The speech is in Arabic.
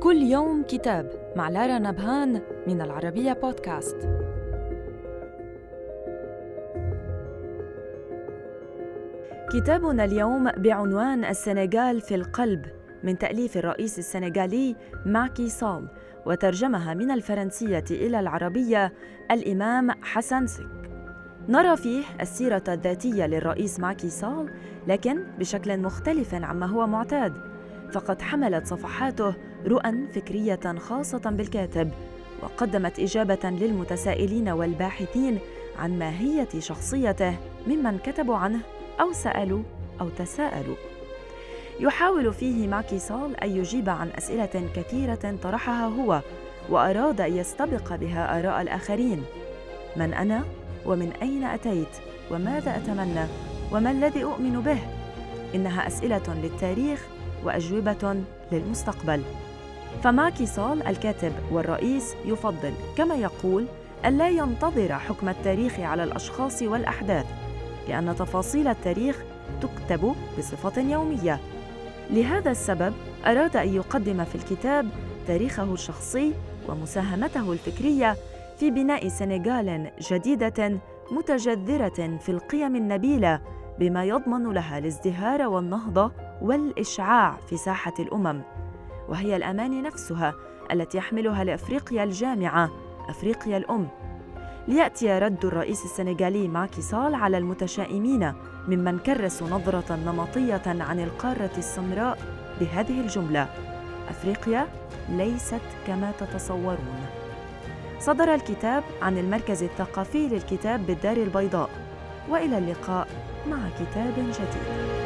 كل يوم كتاب مع لارا نبهان من العربية بودكاست. كتابنا اليوم بعنوان السنغال في القلب من تأليف الرئيس السنغالي ماكي سال وترجمها من الفرنسية إلى العربية الإمام حسن سك نرى فيه السيرة الذاتية للرئيس ماكي سال لكن بشكل مختلف عما هو معتاد فقد حملت صفحاته رؤى فكرية خاصة بالكاتب وقدمت إجابة للمتسائلين والباحثين عن ماهية شخصيته ممن كتبوا عنه أو سألوا أو تساءلوا. يحاول فيه ماكي سال أن يجيب عن أسئلة كثيرة طرحها هو وأراد أن يستبق بها آراء الآخرين. من أنا؟ ومن أين أتيت؟ وماذا أتمنى؟ وما الذي أؤمن به؟ إنها أسئلة للتاريخ وأجوبة للمستقبل. فماكي سول الكاتب والرئيس يفضل كما يقول ألا ينتظر حكم التاريخ على الأشخاص والأحداث لأن تفاصيل التاريخ تكتب بصفة يومية. لهذا السبب أراد أن يقدم في الكتاب تاريخه الشخصي ومساهمته الفكرية في بناء سنغال جديدة متجذرة في القيم النبيلة بما يضمن لها الازدهار والنهضة والإشعاع في ساحة الأمم وهي الأماني نفسها التي يحملها لأفريقيا الجامعة أفريقيا الأم. ليأتي رد الرئيس السنغالي ماكي سال على المتشائمين ممن كرسوا نظرة نمطية عن القارة السمراء بهذه الجملة أفريقيا ليست كما تتصورون. صدر الكتاب عن المركز الثقافي للكتاب بالدار البيضاء وإلى اللقاء مع كتاب جديد.